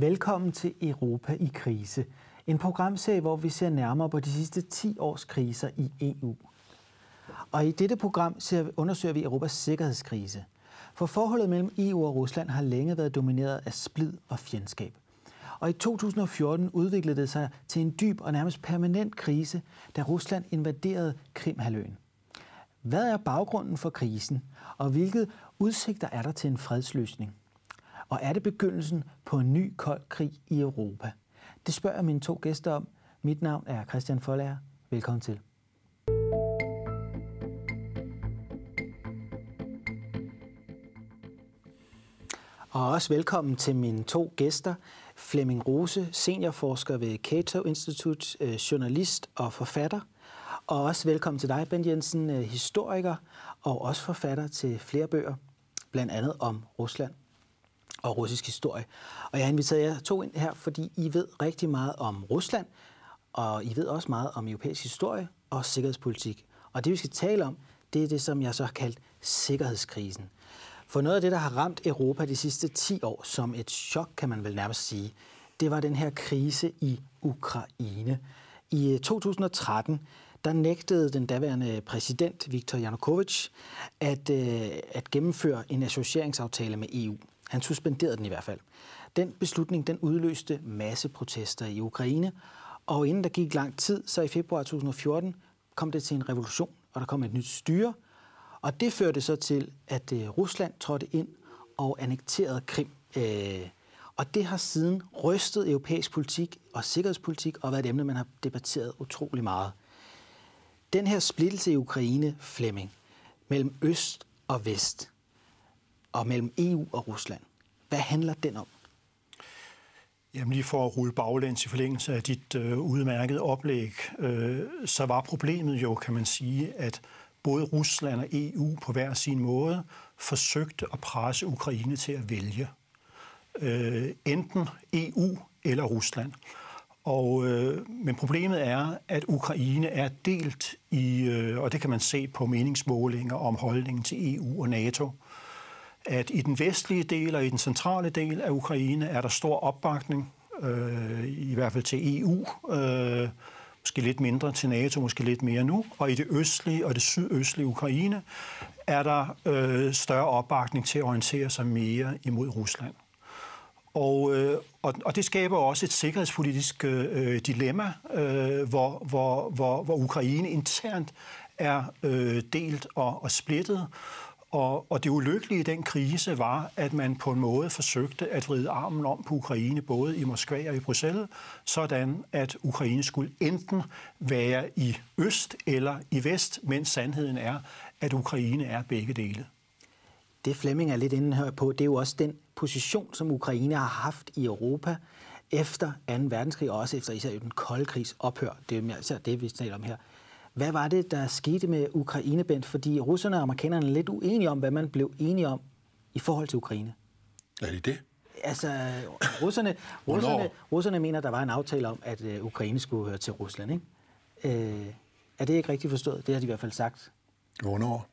Velkommen til Europa i krise. En programserie, hvor vi ser nærmere på de sidste 10 års kriser i EU. Og i dette program ser, undersøger vi Europas sikkerhedskrise. For forholdet mellem EU og Rusland har længe været domineret af splid og fjendskab. Og i 2014 udviklede det sig til en dyb og nærmest permanent krise, da Rusland invaderede Krimhaløen. Hvad er baggrunden for krisen, og hvilke udsigter er der til en fredsløsning? Og er det begyndelsen på en ny kold krig i Europa? Det spørger mine to gæster om. Mit navn er Christian Folager. Velkommen til. Og også velkommen til mine to gæster. Flemming Rose, seniorforsker ved Cato Institute, øh, journalist og forfatter. Og også velkommen til dig, Ben Jensen, øh, historiker og også forfatter til flere bøger, blandt andet om Rusland og russisk historie. Og jeg har inviteret jer to ind her, fordi I ved rigtig meget om Rusland, og I ved også meget om europæisk historie og sikkerhedspolitik. Og det, vi skal tale om, det er det, som jeg så har kaldt sikkerhedskrisen. For noget af det, der har ramt Europa de sidste 10 år som et chok, kan man vel nærmest sige, det var den her krise i Ukraine. I øh, 2013 der nægtede den daværende præsident Viktor Yanukovych at, øh, at gennemføre en associeringsaftale med EU. Han suspenderede den i hvert fald. Den beslutning den udløste masse protester i Ukraine, og inden der gik lang tid, så i februar 2014, kom det til en revolution, og der kom et nyt styre, og det førte så til, at øh, Rusland trådte ind og annekterede Krim. Øh, og det har siden rystet europæisk politik og sikkerhedspolitik og været et emne, man har debatteret utrolig meget. Den her splittelse i Ukraine, Flemming, mellem øst og vest, og mellem EU og Rusland, hvad handler den om? Jamen lige for at rulle baglæns i forlængelse af dit øh, udmærkede oplæg, øh, så var problemet jo, kan man sige, at både Rusland og EU på hver sin måde forsøgte at presse Ukraine til at vælge øh, enten EU eller Rusland. Og, øh, men problemet er, at Ukraine er delt i, øh, og det kan man se på meningsmålinger om holdningen til EU og NATO, at i den vestlige del og i den centrale del af Ukraine er der stor opbakning, øh, i hvert fald til EU, øh, måske lidt mindre til NATO, måske lidt mere nu, og i det østlige og det sydøstlige Ukraine er der øh, større opbakning til at orientere sig mere imod Rusland. Og, øh, og, og det skaber også et sikkerhedspolitisk øh, øh dilemma, øh, hvor, hvor, hvor, hvor Ukraine internt er øh, delt og, og splittet. Og, og det ulykkelige i den krise var, at man på en måde forsøgte at vride armen om på Ukraine, både i Moskva og i Bruxelles, sådan at Ukraine skulle enten være i øst eller i vest, mens sandheden er, at Ukraine er begge dele. Det Flemming er lidt inde her på, det er jo også den position, som Ukraine har haft i Europa efter 2. verdenskrig, og også efter især den kolde krigs ophør. Det er jo især det, vi taler om her. Hvad var det, der skete med Ukraine, Bent? Fordi russerne og amerikanerne er lidt uenige om, hvad man blev enige om i forhold til Ukraine. Er det det? Altså, russerne, russerne, russerne mener, der var en aftale om, at uh, Ukraine skulle høre til Rusland. Ikke? Uh, er det ikke rigtigt forstået? Det har de i hvert fald sagt. Hvornår?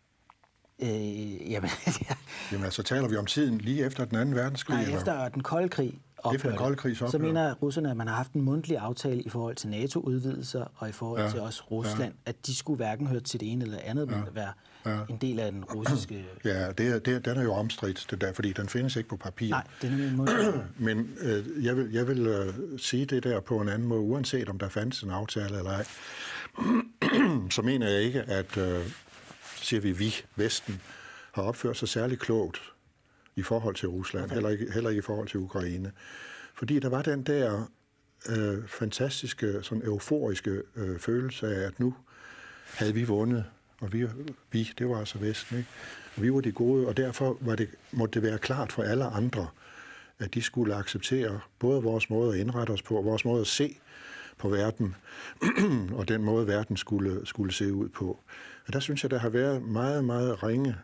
Øh, jamen, ja. jamen, altså taler vi om tiden lige efter den anden verdenskrig? Nej, efter eller? den kolde krig ophørte, efter den kolde krig så mener russerne, at man har haft en mundtlig aftale i forhold til NATO-udvidelser og i forhold ja. til også Rusland, ja. at de skulle hverken høre til det ene eller andet, ja. men være ja. en del af den russiske... Ja, det er, det den er jo omstridt, det der, fordi den findes ikke på papir. Nej, den er mundtlig. men øh, jeg vil, jeg vil øh, sige det der på en anden måde, uanset om der fandtes en aftale eller ej, så mener jeg ikke, at... Øh, siger vi, vi, Vesten, har opført sig særlig klogt i forhold til Rusland, heller ikke, heller ikke i forhold til Ukraine. Fordi der var den der øh, fantastiske, sådan euforiske øh, følelse af, at nu havde vi vundet, og vi, vi det var altså Vesten, ikke? Og vi var de gode, og derfor var det, måtte det være klart for alle andre, at de skulle acceptere både vores måde at indrette os på, og vores måde at se på verden, og den måde, verden skulle, skulle se ud på. Og der synes jeg, der har været meget, meget ringe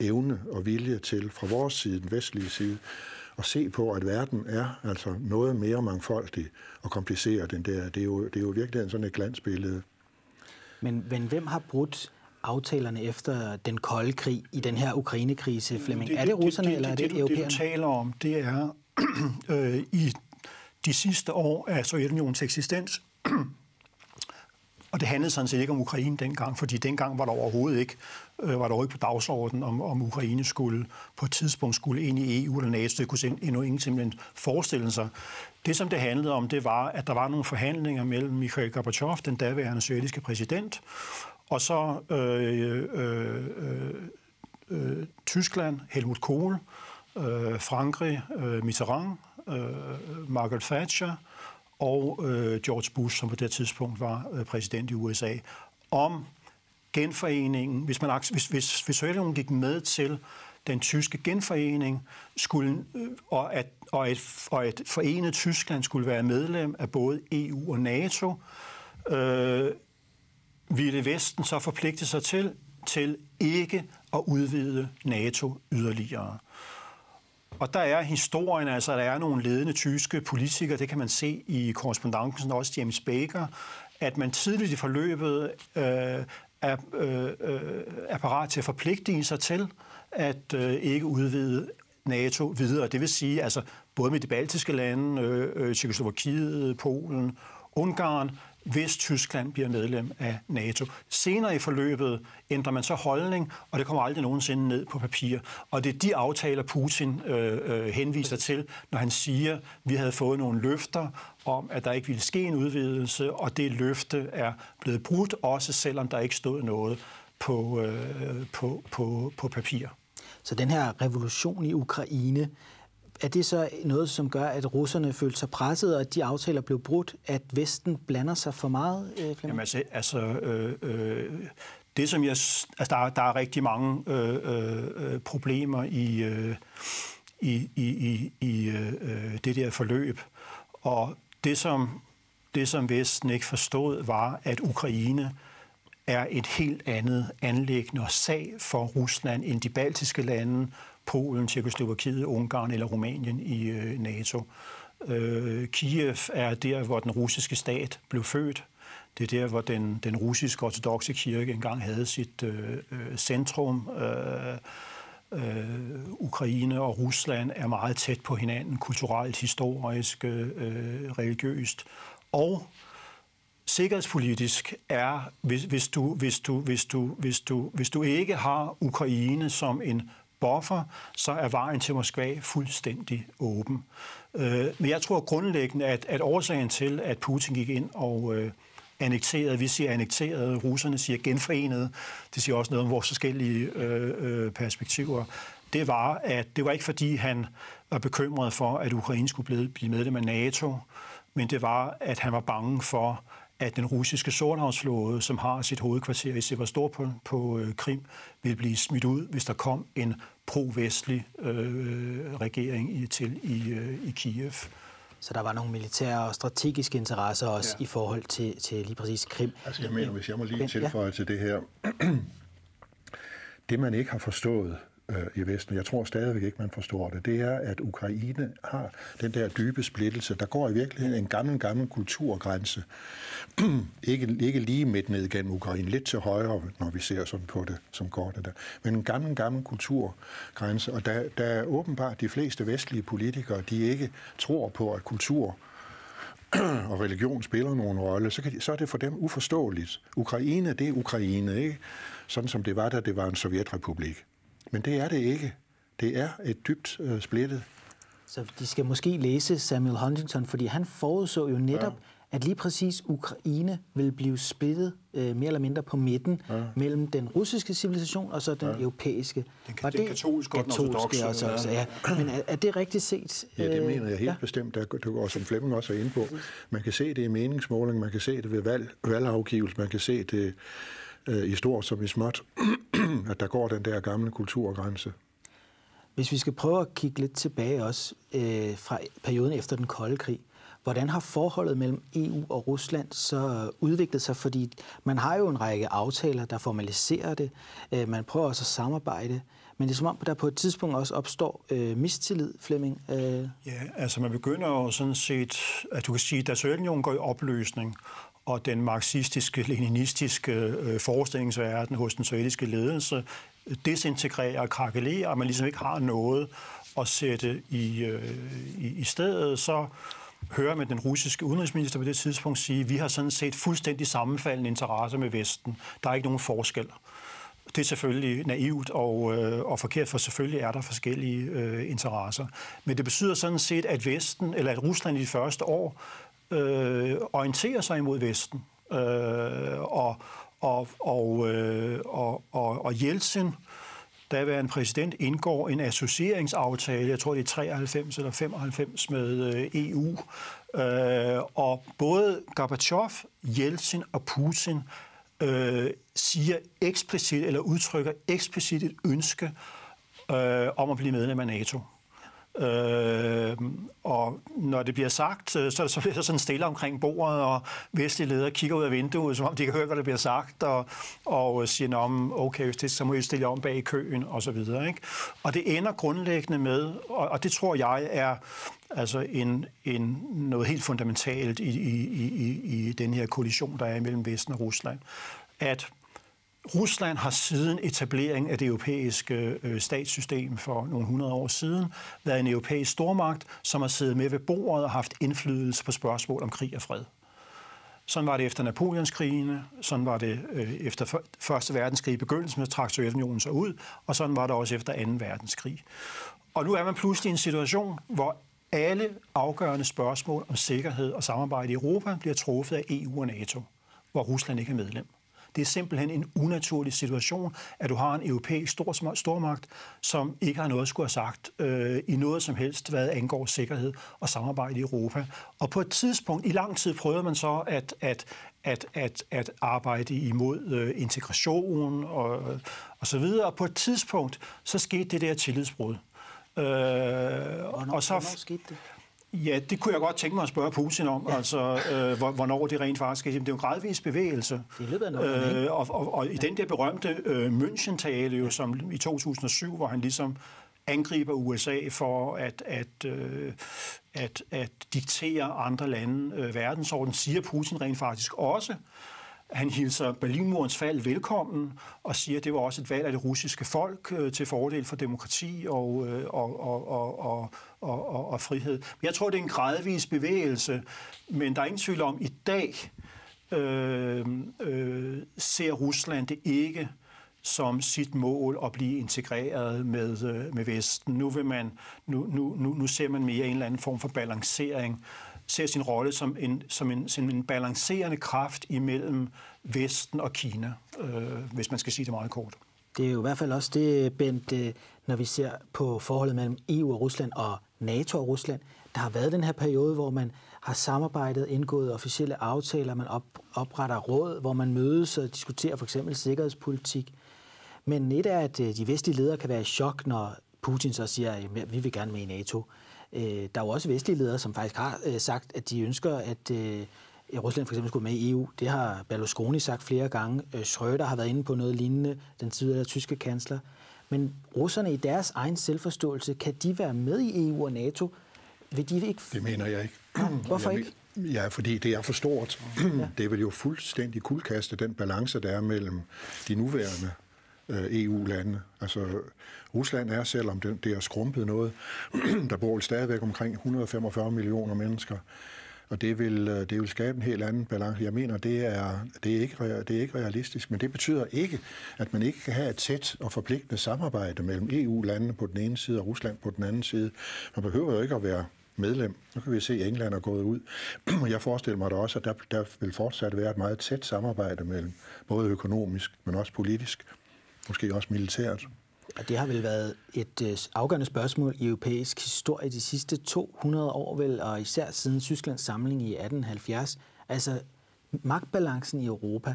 evne og vilje til, fra vores side, den vestlige side, at se på, at verden er altså noget mere mangfoldig og kompliceret end det er. Det er jo, det er jo virkelig sådan et glansbillede. Men, men hvem har brudt aftalerne efter den kolde krig i den her Ukraine-krise, Flemming? Det, er det russerne, det, det, eller er det, det europæerne? Det, du taler om, det er øh, i de sidste år af Sovjetunionens eksistens, og det handlede sådan set ikke om Ukraine dengang, fordi dengang var der overhovedet ikke, øh, var der ikke på dagsordenen, om, om Ukraine skulle på et tidspunkt skulle ind i EU eller NATO. Det kunne endnu ingen simpelthen forestille sig. Det, som det handlede om, det var, at der var nogle forhandlinger mellem Mikhail Gorbachev, den daværende sovjetiske præsident, og så øh, øh, øh, øh, Tyskland, Helmut Kohl, øh, Frankrig, øh, Mitterrand, øh, Margaret Thatcher og øh, George Bush, som på det tidspunkt var øh, præsident i USA, om genforeningen, hvis, man, hvis, hvis, hvis Sovjetunionen gik med til den tyske genforening, skulle, øh, og, at, og, et, og et forenet Tyskland skulle være medlem af både EU og NATO, øh, ville Vesten så forpligte sig til, til ikke at udvide NATO yderligere. Og der er historien, altså der er nogle ledende tyske politikere, det kan man se i korrespondancen, også James Baker, at man tidligt i forløbet øh, er, øh, øh er parat til at forpligte sig til at øh, ikke udvide NATO videre. Det vil sige, altså både med de baltiske lande, øh, øh Tjekoslovakiet, Polen, Ungarn, hvis Tyskland bliver medlem af NATO. Senere i forløbet ændrer man så holdning, og det kommer aldrig nogensinde ned på papir. Og det er de aftaler, Putin øh, øh, henviser til, når han siger, at vi havde fået nogle løfter om, at der ikke ville ske en udvidelse, og det løfte er blevet brudt, også selvom der ikke stod noget på, øh, på, på, på papir. Så den her revolution i Ukraine, er det så noget, som gør, at russerne følte sig presset, og at de aftaler blev brudt, at Vesten blander sig for meget? Øh, Jamen altså, altså øh, øh, det som jeg... Altså, der, der er rigtig mange øh, øh, øh, problemer i, øh, i, i, i, i øh, det der forløb. Og det som, det, som Vesten ikke forstod, var, at Ukraine er et helt andet anlæggende og sag for Rusland end de baltiske lande, Polen, Tjekkoslovakiet, Ungarn eller Rumænien i øh, NATO. Øh, Kiev er der, hvor den russiske stat blev født. Det er der, hvor den, den russiske ortodoxe kirke engang havde sit øh, øh centrum. Øh, øh, Ukraine og Rusland er meget tæt på hinanden, kulturelt, historisk, øh, øh, religiøst. Og sikkerhedspolitisk er, hvis, hvis, du, hvis, du, hvis, du, hvis, du, hvis du ikke har Ukraine som en buffer, så er vejen til Moskva fuldstændig åben. Øh, men jeg tror grundlæggende, at, at årsagen til, at Putin gik ind og øh, annekterede, vi siger annekterede, russerne siger genforenede, det siger også noget om vores forskellige øh, øh, perspektiver, det var, at det var ikke fordi, han var bekymret for, at Ukraine skulle blive medlem af NATO, men det var, at han var bange for, at den russiske sorthavsflåde, som har sit hovedkvarter i Sevastopol på øh, Krim, vil blive smidt ud, hvis der kom en pro-vestlig øh, regering i, til i, øh, i Kiev. Så der var nogle militære og strategiske interesser også ja. i forhold til, til lige præcis Krim. Altså jeg mener, hvis jeg må lige tilføje ja. til det her. det man ikke har forstået øh, i Vesten, jeg tror stadigvæk ikke, man forstår det, det er, at Ukraine har den der dybe splittelse. Der går i virkeligheden en gammel, gammel kulturgrænse. ikke, ikke lige midt ned gennem Ukraine, lidt til højre, når vi ser sådan på det som går det der. Men en gammel, gammel kulturgrænse, og der, der er åbenbart de fleste vestlige politikere, de ikke tror på, at kultur og religion spiller nogen rolle, så, kan så er det for dem uforståeligt. Ukraine, det er Ukraine, ikke? Sådan som det var, da det var en sovjetrepublik. Men det er det ikke. Det er et dybt øh, splittet. Så de skal måske læse Samuel Huntington, fordi han forudså jo netop, ja. at lige præcis Ukraine vil blive splittet øh, mere eller mindre på midten ja. mellem den russiske civilisation og så den ja. europæiske. Den, Var den det katolske, katolske også, også, ja. Men er, er det rigtigt set? Ja, det mener jeg helt ja. bestemt. Der, det går, som Flemming også er inde på. Man kan se det i meningsmåling, man kan se det ved valg, valgafgivelse, man kan se det øh, i stort som i småt, at der går den der gamle kulturgrænse. Hvis vi skal prøve at kigge lidt tilbage også øh, fra perioden efter den kolde krig, hvordan har forholdet mellem EU og Rusland så udviklet sig? Fordi man har jo en række aftaler, der formaliserer det. Øh, man prøver også at samarbejde. Men det er som om, der på et tidspunkt også opstår øh, mistillid, Flemming. Øh. Ja, altså man begynder jo sådan set, at du kan sige, da Sovjetunionen går i opløsning, og den marxistiske, leninistiske øh, forestillingsverden hos den sovjetiske ledelse desintegrerer og krakelerer, og man ligesom ikke har noget at sætte i, øh, i, i stedet, så hører man den russiske udenrigsminister på det tidspunkt sige, at vi har sådan set fuldstændig sammenfaldende interesser med Vesten. Der er ikke nogen forskel. Det er selvfølgelig naivt og, øh, og forkert, for selvfølgelig er der forskellige øh, interesser. Men det betyder sådan set, at Vesten, eller at Rusland i de første år øh, orienterer sig imod Vesten. Øh, og, og, og, øh, og, og, og Jeltsin, daværende præsident, indgår en associeringsaftale, jeg tror det er 93 eller 95 med øh, EU. Øh, og både Gorbachev, Jeltsin og Putin øh, siger eksplicit eller udtrykker eksplicit et ønske øh, om at blive medlem af NATO. Øh, og når det bliver sagt, øh, så, så bliver der sådan stille omkring bordet, og vestlige ledere kigger ud af vinduet, som om de kan høre, hvad der bliver sagt, og, og siger, om okay, hvis det, så må I stille om bag i køen, og så videre. Ikke? Og det ender grundlæggende med, og, og det tror jeg er altså en, en, noget helt fundamentalt i, i, i, i den her kollision, der er mellem Vesten og Rusland, at Rusland har siden etableringen af det europæiske øh, statssystem for nogle hundrede år siden været en europæisk stormagt, som har siddet med ved bordet og haft indflydelse på spørgsmål om krig og fred. Sådan var det efter Napoleonskrigene, sådan var det øh, efter Første verdenskrig i begyndelsen med trak Sovjetunionen sig ud, og sådan var det også efter 2. verdenskrig. Og nu er man pludselig i en situation, hvor alle afgørende spørgsmål om sikkerhed og samarbejde i Europa bliver truffet af EU og NATO, hvor Rusland ikke er medlem. Det er simpelthen en unaturlig situation, at du har en europæisk stor, stormagt, som ikke har noget at skulle have sagt øh, i noget som helst, hvad angår sikkerhed og samarbejde i Europa. Og på et tidspunkt, i lang tid, prøvede man så at, at, at, at, at arbejde imod øh, integration og, og så videre. Og på et tidspunkt, så skete det der tillidsbrud. Øh, hvornår, og så, hvornår skete det? Ja, det kunne jeg godt tænke mig at spørge Putin om, ja. altså øh, hvornår det rent faktisk er. Det er jo en gradvis bevægelse. Det løbet af noget, øh, og, og, og i den der berømte øh, München-tale, jo, som i 2007, hvor han ligesom angriber USA for at, at, øh, at, at diktere andre lande øh, verdensorden, siger Putin rent faktisk også, han hilser Berlinmurens fald velkommen og siger, at det var også et valg af det russiske folk øh, til fordel for demokrati og, øh, og, og, og, og, og, og, og frihed. Men jeg tror, det er en gradvis bevægelse, men der er ingen tvivl om, at i dag øh, øh, ser Rusland det ikke som sit mål at blive integreret med, øh, med Vesten. Nu, vil man, nu, nu, nu, nu ser man mere en eller anden form for balancering ser sin rolle som en, som en, som en balancerende kraft imellem Vesten og Kina, øh, hvis man skal sige det meget kort. Det er jo i hvert fald også det, Bent, øh, når vi ser på forholdet mellem EU og Rusland og NATO og Rusland. Der har været den her periode, hvor man har samarbejdet, indgået officielle aftaler, man op, opretter råd, hvor man mødes og diskuterer for eksempel sikkerhedspolitik. Men et er, at øh, de vestlige ledere kan være i chok, når Putin så siger, at vi vil gerne med i NATO. Øh, der er jo også vestlige ledere, som faktisk har øh, sagt, at de ønsker, at øh, Rusland for eksempel skulle med i EU. Det har Berlusconi sagt flere gange. Schröder har været inde på noget lignende, den tidligere tyske kansler. Men russerne i deres egen selvforståelse, kan de være med i EU og NATO? Vil de ikke... Det mener jeg ikke. Hvorfor jeg ikke? Ja, fordi det er for stort. Det vil jo fuldstændig kuldkaste den balance, der er mellem de nuværende Øh, EU-lande. Altså, Rusland er, selvom det, det er skrumpet noget, der bor stadigvæk omkring 145 millioner mennesker. Og det vil, øh, det vil skabe en helt anden balance. Jeg mener, det er, det, er ikke, det er ikke realistisk, men det betyder ikke, at man ikke kan have et tæt og forpligtende samarbejde mellem EU-landene på den ene side og Rusland på den anden side. Man behøver jo ikke at være medlem. Nu kan vi se, at England er gået ud. Jeg forestiller mig da også, at der, der vil fortsat være et meget tæt samarbejde mellem både økonomisk, men også politisk, måske også militært. Og det har vel været et øh, afgørende spørgsmål i europæisk historie de sidste 200 år, vel, og især siden Tysklands samling i 1870. Altså magtbalancen i Europa.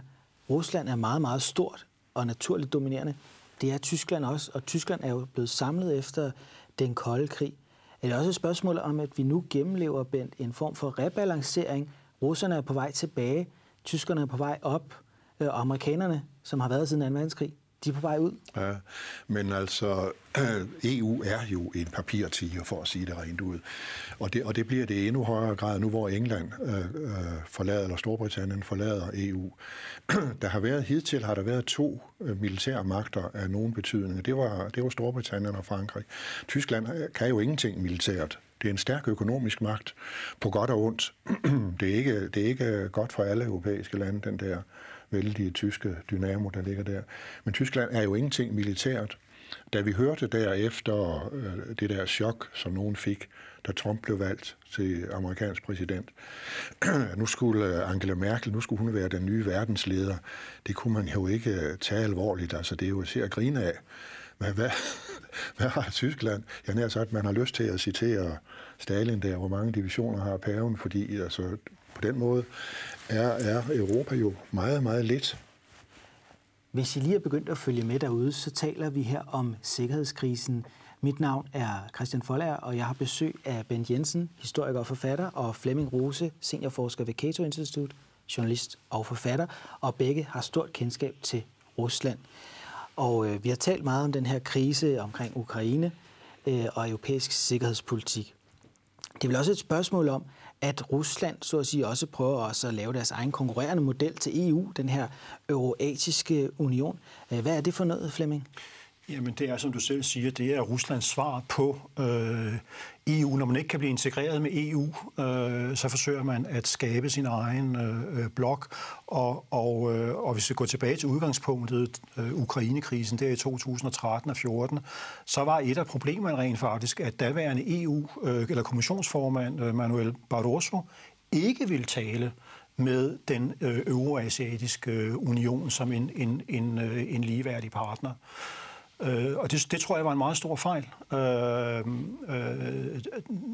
Rusland er meget, meget stort og naturligt dominerende. Det er Tyskland også, og Tyskland er jo blevet samlet efter den kolde krig. Er det også et spørgsmål om, at vi nu gennemlever Bent, en form for rebalancering? Russerne er på vej tilbage, tyskerne er på vej op, øh, og amerikanerne, som har været siden 2. verdenskrig, de er på vej ud. Ja, men altså, EU er jo en papirtiger, for at sige det rent ud. Og det, og det bliver det i endnu højere grad nu, hvor England øh, øh forlader, eller Storbritannien forlader EU. der har været, hidtil har der været to øh, militære magter af nogen betydning. Det var, det var Storbritannien og Frankrig. Tyskland øh, kan jo ingenting militært Det er en stærk økonomisk magt, på godt og ondt. det, er ikke, det er ikke godt for alle europæiske lande, den der vældige tyske dynamo, der ligger der. Men Tyskland er jo ingenting militært. Da vi hørte derefter øh, det der chok, som nogen fik, da Trump blev valgt til amerikansk præsident, nu skulle øh, Angela Merkel, nu skulle hun være den nye verdensleder. Det kunne man jo ikke øh, tage alvorligt. Altså, det er jo at at grine af. Men hvad, hvad har Tyskland? Jeg nær sagt, at man har lyst til at citere Stalin der, hvor mange divisioner har paven, fordi altså, på den måde er, er Europa jo meget, meget lidt. Hvis I lige er begyndt at følge med derude, så taler vi her om sikkerhedskrisen. Mit navn er Christian Follager, og jeg har besøg af Bent Jensen, historiker og forfatter, og Flemming Rose, seniorforsker ved Cato Institute, journalist og forfatter, og begge har stort kendskab til Rusland. Og øh, vi har talt meget om den her krise omkring Ukraine øh, og europæisk sikkerhedspolitik. Det er vel også et spørgsmål om, at Rusland så at sige også prøver også at lave deres egen konkurrerende model til EU, den her euroatiske union. Øh, hvad er det for noget, Flemming? Jamen det er, som du selv siger, det er Ruslands svar på øh, EU. Når man ikke kan blive integreret med EU, øh, så forsøger man at skabe sin egen øh, blok. Og, og, øh, og hvis vi går tilbage til udgangspunktet, øh, Ukrainekrisen der i 2013 og 14, så var et af problemerne rent faktisk, at daværende EU, øh, eller kommissionsformand øh, Manuel Barroso, ikke ville tale med den øh, euroasiatiske øh, union som en, en, en, øh, en ligeværdig partner. Øh, Øh, og det, det tror jeg var en meget stor fejl. Øh, øh,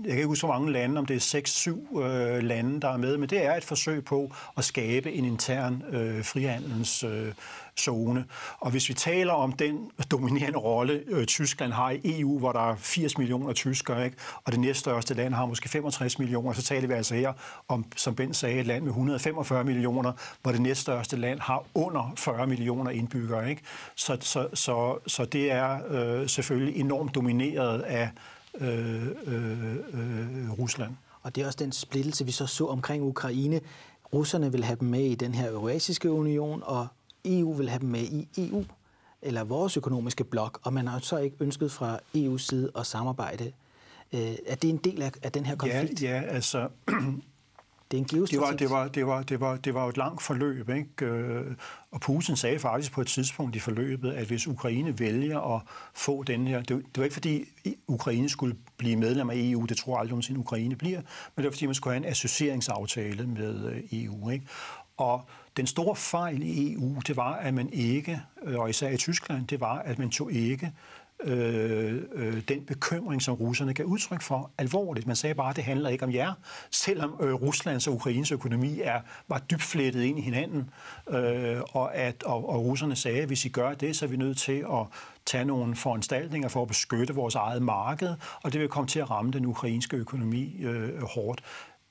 jeg kan ikke huske, hvor mange lande, om det er seks-syv øh, lande, der er med, men det er et forsøg på at skabe en intern øh, frihandelens øh, zone. Og hvis vi taler om den dominerende rolle, øh, Tyskland har i EU, hvor der er 80 millioner tyskere, ikke? og det næststørste land har måske 65 millioner, så taler vi altså her om, som Ben sagde, et land med 145 millioner, hvor det næststørste land har under 40 millioner indbyggere. Ikke? Så, så, så, så det er øh, selvfølgelig enormt domineret af øh, øh, øh, Rusland. Og det er også den splittelse, vi så så omkring Ukraine. Russerne vil have dem med i den her eurasiske union, og EU vil have dem med i EU, eller vores økonomiske blok, og man har så ikke ønsket fra EU's side at samarbejde. Øh, er det en del af, af den her konflikt? Ja, ja altså... Det er en det var, det, var, det, var, det, var, det var et langt forløb, ikke? Øh, og Putin sagde faktisk på et tidspunkt i forløbet, at hvis Ukraine vælger at få den her... Det, det var ikke fordi Ukraine skulle blive medlem af EU, det tror jeg aldrig nogensinde Ukraine bliver, men det var fordi man skulle have en associeringsaftale med øh, EU. Ikke? Og den store fejl i EU, det var, at man ikke, øh, og især i Tyskland, det var, at man tog ikke øh, øh, den bekymring, som russerne gav udtryk for, alvorligt. Man sagde bare, at det handler ikke om jer, selvom øh, Ruslands og Ukraines økonomi er, var dybt flettet ind i hinanden, øh, og, at, og, og russerne sagde, at hvis I gør det, så er vi nødt til at tage nogle foranstaltninger for at beskytte vores eget marked, og det vil komme til at ramme den ukrainske økonomi øh, hårdt.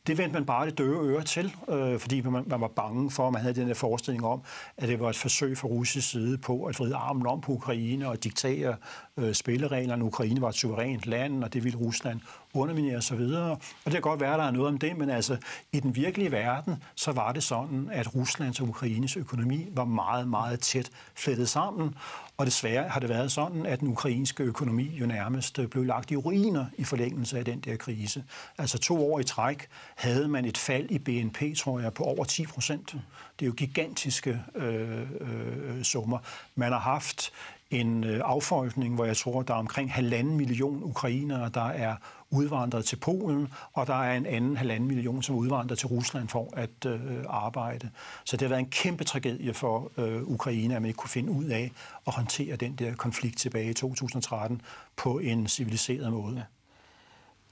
Det vendte man bare det døve øre til, øh, fordi man, man var bange for, at man havde den der forestilling om, at det var et forsøg fra russisk side på at vride armen om på Ukraine og diktere øh, spillereglerne. Ukraine var et suverænt land, og det ville Rusland underminere osv. Og det kan godt være, at der er noget om det, men altså i den virkelige verden, så var det sådan, at Ruslands og Ukraines økonomi var meget, meget tæt flettet sammen. Og desværre har det været sådan, at den ukrainske økonomi jo nærmest øh, blev lagt i ruiner i forlængelse af den der krise. Altså to år i træk havde man et fald i BNP, tror jeg, på over 10 procent. Det er jo gigantiske øh, øh, øh summer. Man har haft en øh, affolkning, hvor jeg tror, der er omkring halvanden million ukrainere, der er udvandret til Polen, og der er en anden halvanden million, som er udvandret til Rusland for at øh, arbejde. Så det har været en kæmpe tragedie for øh, Ukraine, at man ikke kunne finde ud af at håndtere den der konflikt tilbage i 2013 på en civiliseret måde. Ja.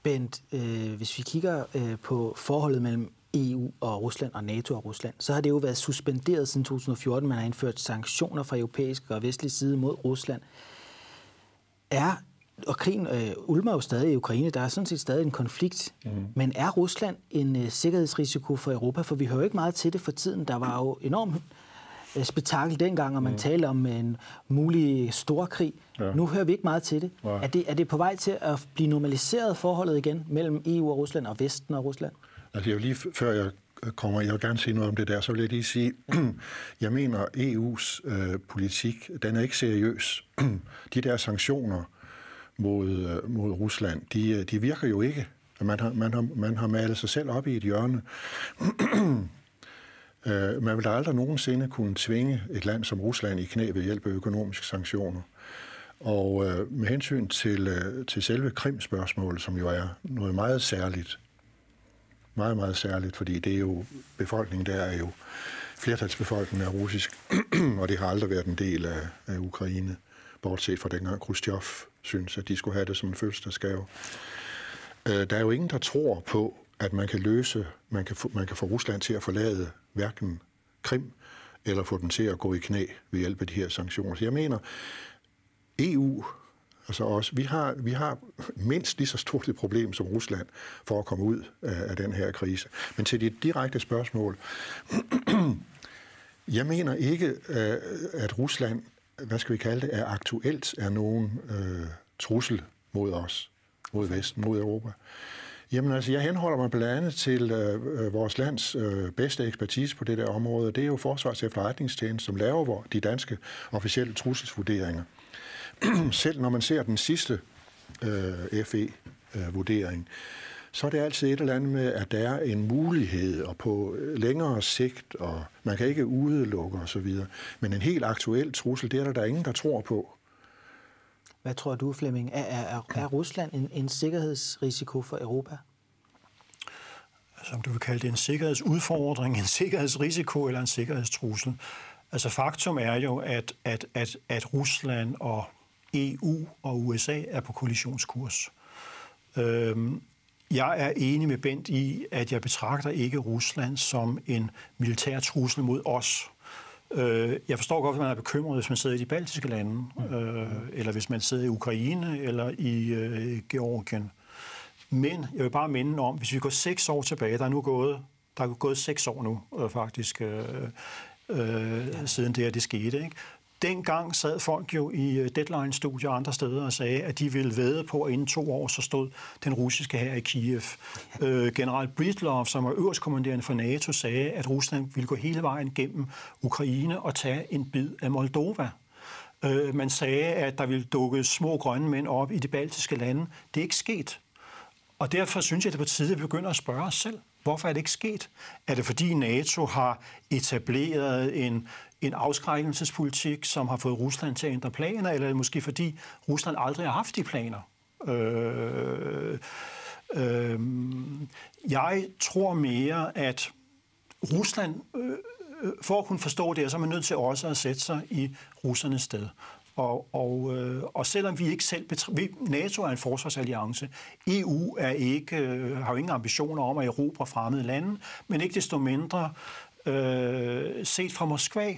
Bent, øh, hvis vi kigger øh, på forholdet mellem EU og Rusland og NATO og Rusland, så har det jo været suspenderet siden 2014. Man har indført sanktioner fra europæisk og vestlig side mod Rusland. Er og krigen øh, ulmer jo stadig i Ukraine. Der er sådan set stadig en konflikt. Mm. Men er Rusland en øh, sikkerhedsrisiko for Europa? For vi hører jo ikke meget til det for tiden. Der var jo enormt øh, spektakel dengang, og man mm. talte om en mulig storkrig. Ja. Nu hører vi ikke meget til det. Er, det. er det på vej til at blive normaliseret forholdet igen mellem EU og Rusland og Vesten og Rusland? Altså, jeg vil lige før jeg øh, kommer, jeg vil gerne sige noget om det der, så vil jeg lige sige, jeg mener, EU's øh, politik, den er ikke seriøs. De der sanktioner mod, øh, mod Rusland, de, øh, de virker jo ikke. Man har, man, har, man har malet sig selv op i et hjørne. Øh, man vil aldrig nogensinde kunne tvinge et land som Rusland i knæ ved hjælp af økonomiske sanktioner. Og øh, med hensyn til, øh, til selve Krim-spørgsmålet, som jo er noget meget særligt, meget, meget særligt, fordi det er jo, befolkningen der er jo, flertalsbefolkningen er russisk, og det har aldrig været en del af, af Ukraine, bortset fra dengang Khrushchev synes, at de skulle have det som en fødselsdagsgave. Øh, der er jo ingen, der tror på, at man kan løse, man kan, få, man kan få Rusland til at forlade hverken Krim eller få den til at gå i knæ ved hjælp af de her sanktioner. Så jeg mener, EU, altså også, vi har, vi har mindst lige så stort et problem som Rusland for at komme ud af, af den her krise. Men til dit direkte spørgsmål, jeg mener ikke, øh, at Rusland, hvad skal vi kalde det, er aktuelt er nogen øh, trussel mod os, mod Vesten, mod Europa. Jamen altså, jeg henholder mig blandt andet til øh, øh, vores lands øh, bedste ekspertise på det der område. Det er jo Forsvars efterretningstjeneste, som laver de danske officielle trusselsvurderinger. Selv når man ser den sidste øh, FE-vurdering, øh, så er det altid et eller andet med, at der er en mulighed, og på længere sigt, og man kan ikke udelukke osv. Men en helt aktuel trussel, det er der, der er ingen, der tror på. Hvad tror du, Flemming? Er, er, er Rusland en, en sikkerhedsrisiko for Europa? Som du vil kalde det en sikkerhedsudfordring, en sikkerhedsrisiko eller en sikkerhedstrussel. Altså faktum er jo, at, at, at, at Rusland og EU og USA er på kollisionskurs. Øhm, jeg er enig med Bent i, at jeg betragter ikke Rusland som en militær trussel mod os. Øh, jeg forstår godt, at man er bekymret, hvis man sidder i de baltiske lande, øh, eller hvis man sidder i Ukraine eller i øh, Georgien. Men jeg vil bare minde om, hvis vi går seks år tilbage, der er nu gået, der er gået seks år nu øh, faktisk, øh, øh, siden det her det skete. Ikke? Dengang sad folk jo i øh, Deadline-studier og andre steder og sagde, at de ville væde på, at inden to år så stod den russiske her i Kiev. Øh, general Britlov, som var øverstkommanderende for NATO, sagde, at Rusland ville gå hele vejen gennem Ukraine og tage en bid af Moldova. Øh, man sagde, at der ville dukke små grønne mænd op i de baltiske lande. Det er ikke sket. Og derfor synes jeg, at det er på tide, at vi begynder at spørge os selv, Hvorfor er det ikke sket? Er det fordi NATO har etableret en, en afskrækkelsespolitik, som har fået Rusland til at ændre planer, eller er det måske fordi Rusland aldrig har haft de planer? Øh, øh, jeg tror mere, at Rusland, øh, øh for at kunne forstå det, så er man nødt til også at sætte sig i russernes sted. Og, og, øh, og selvom vi ikke selv vi, NATO er en forsvarsalliance, EU er ikke, øh, har jo ingen ambitioner om at erobre fremmede lande, men ikke desto mindre øh, set fra Moskva,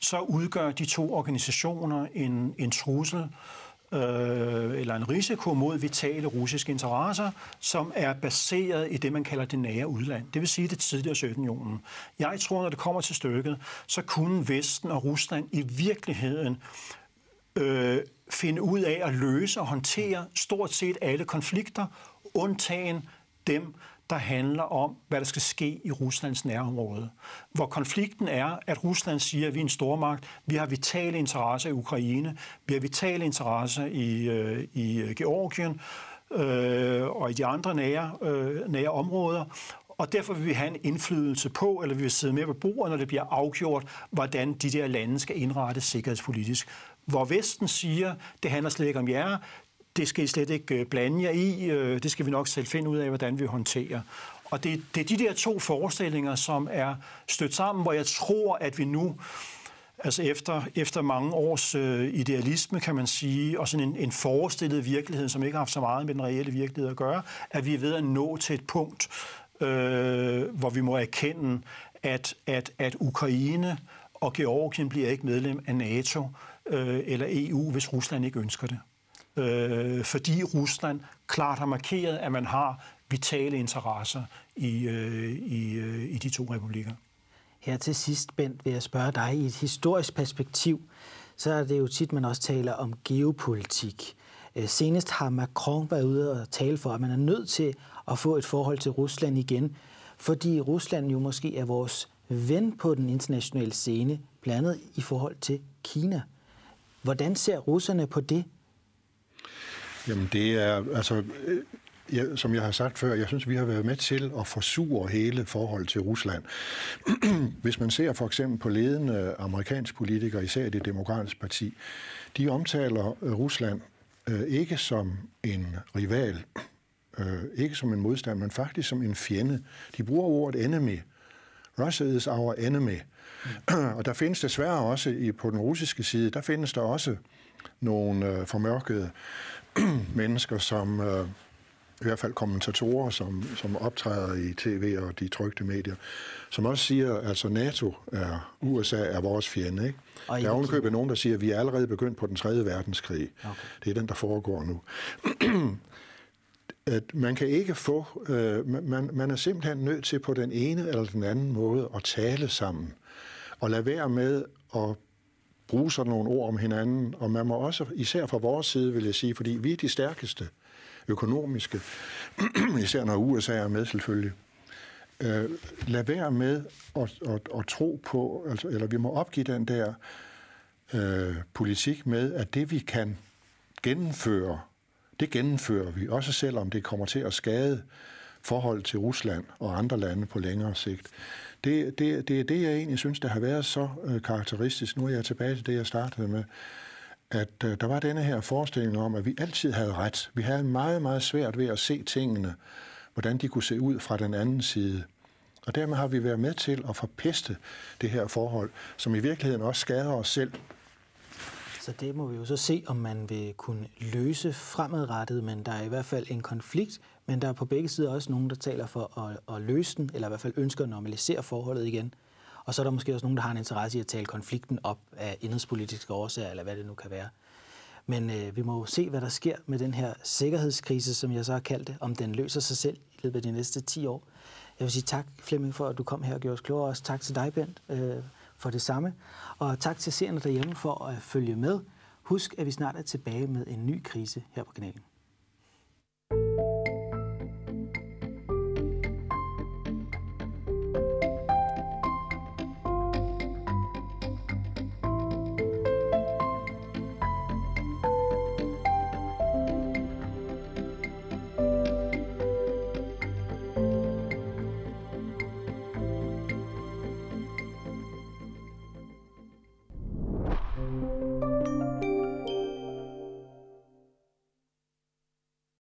så udgør de to organisationer en, en trussel øh, eller en risiko mod vitale russiske interesser, som er baseret i det, man kalder det nære udland. Det vil sige det tidligere Sovjetunionen. Jeg tror, når det kommer til stykket, så kunne Vesten og Rusland i virkeligheden øh, finde ud af at løse og håndtere stort set alle konflikter, undtagen dem, der handler om, hvad der skal ske i Ruslands nærområde. Hvor konflikten er, at Rusland siger, at vi er en stormagt, vi har vitale interesser i Ukraine, vi har vitale interesser i, øh, i Georgien øh, og i de andre nære, øh, nære områder, og derfor vil vi have en indflydelse på, eller vi vil sidde med på bordet, når det bliver afgjort, hvordan de der lande skal indrettes sikkerhedspolitisk. Hvor Vesten siger, det handler slet ikke om jer, det skal I slet ikke øh, blande jer i, øh, det skal vi nok selv finde ud af, hvordan vi håndterer. Og det, det er de der to forestillinger, som er stødt sammen, hvor jeg tror, at vi nu, altså efter, efter mange års øh, idealisme, kan man sige, og sådan en, en forestillet virkelighed, som ikke har haft så meget med den reelle virkelighed at gøre, at vi er ved at nå til et punkt, øh, hvor vi må erkende, at, at, at Ukraine og Georgien bliver ikke medlem af NATO øh, eller EU, hvis Rusland ikke ønsker det øh, fordi Rusland klart har markeret, at man har vitale interesser i, øh, i, øh, i de to republikker. Her til sidst, Bent, vil jeg spørge dig i et historisk perspektiv, så er det jo tit, man også taler om geopolitik. Øh, senest har Macron været ude og tale for, at man er nødt til at få et forhold til Rusland igen, fordi Rusland jo måske er vores ven på den internationale scene, blandt andet i forhold til Kina. Hvordan ser russerne på det? Jamen det er, altså, ja, som jeg har sagt før, jeg synes, vi har været med til at forsure hele forholdet til Rusland. Hvis man ser for eksempel på ledende amerikanske politikere, især det demokratiske parti, de omtaler øh, Rusland øh, ikke som en rival, øh, ikke som en modstand, men faktisk som en fjende. De bruger ordet enemy. Russia is our enemy. Og der findes desværre også i, på den russiske side, der findes der også nogle øh, formørkede mennesker, som øh, i hvert fald kommentatorer, som, som optræder i tv og de trygte medier, som også siger, at altså NATO er, USA er vores fjende. Ikke? Og der er ovenkøbet nogen, der siger, at vi er allerede begyndt på den tredje verdenskrig. Okay. Det er den, der foregår nu. at man kan ikke få, øh, man, man er simpelthen nødt til på den ene eller den anden måde at tale sammen, og lade være med at bruge sådan nogle ord om hinanden, og man må også, især fra vores side, vil jeg sige, fordi vi er de stærkeste økonomiske, især når USA er med selvfølgelig, øh, lad være med at, at, at tro på, altså, eller vi må opgive den der øh, politik med, at det vi kan gennemføre, det gennemfører vi, også selvom det kommer til at skade forhold til Rusland og andre lande på længere sigt. Det, det, det er det, jeg egentlig synes, der har været så øh, karakteristisk. Nu er jeg tilbage til det, jeg startede med, at øh, der var denne her forestilling om, at vi altid havde ret. Vi havde meget, meget svært ved at se tingene, hvordan de kunne se ud fra den anden side. Og dermed har vi været med til at forpeste det her forhold, som i virkeligheden også skader os selv. Så det må vi jo så se, om man vil kunne løse fremadrettet, men der er i hvert fald en konflikt, men der er på begge sider også nogen, der taler for at, at løse den, eller i hvert fald ønsker at normalisere forholdet igen. Og så er der måske også nogen, der har en interesse i at tale konflikten op af indrigspolitiske årsager, eller hvad det nu kan være. Men øh, vi må jo se, hvad der sker med den her sikkerhedskrise, som jeg så har kaldt det, om den løser sig selv i løbet af de næste 10 år. Jeg vil sige tak, Flemming, for at du kom her og gjorde os klogere. Også tak til dig, Bent, øh, for det samme. Og tak til seerne derhjemme for at følge med. Husk, at vi snart er tilbage med en ny krise her på kanalen.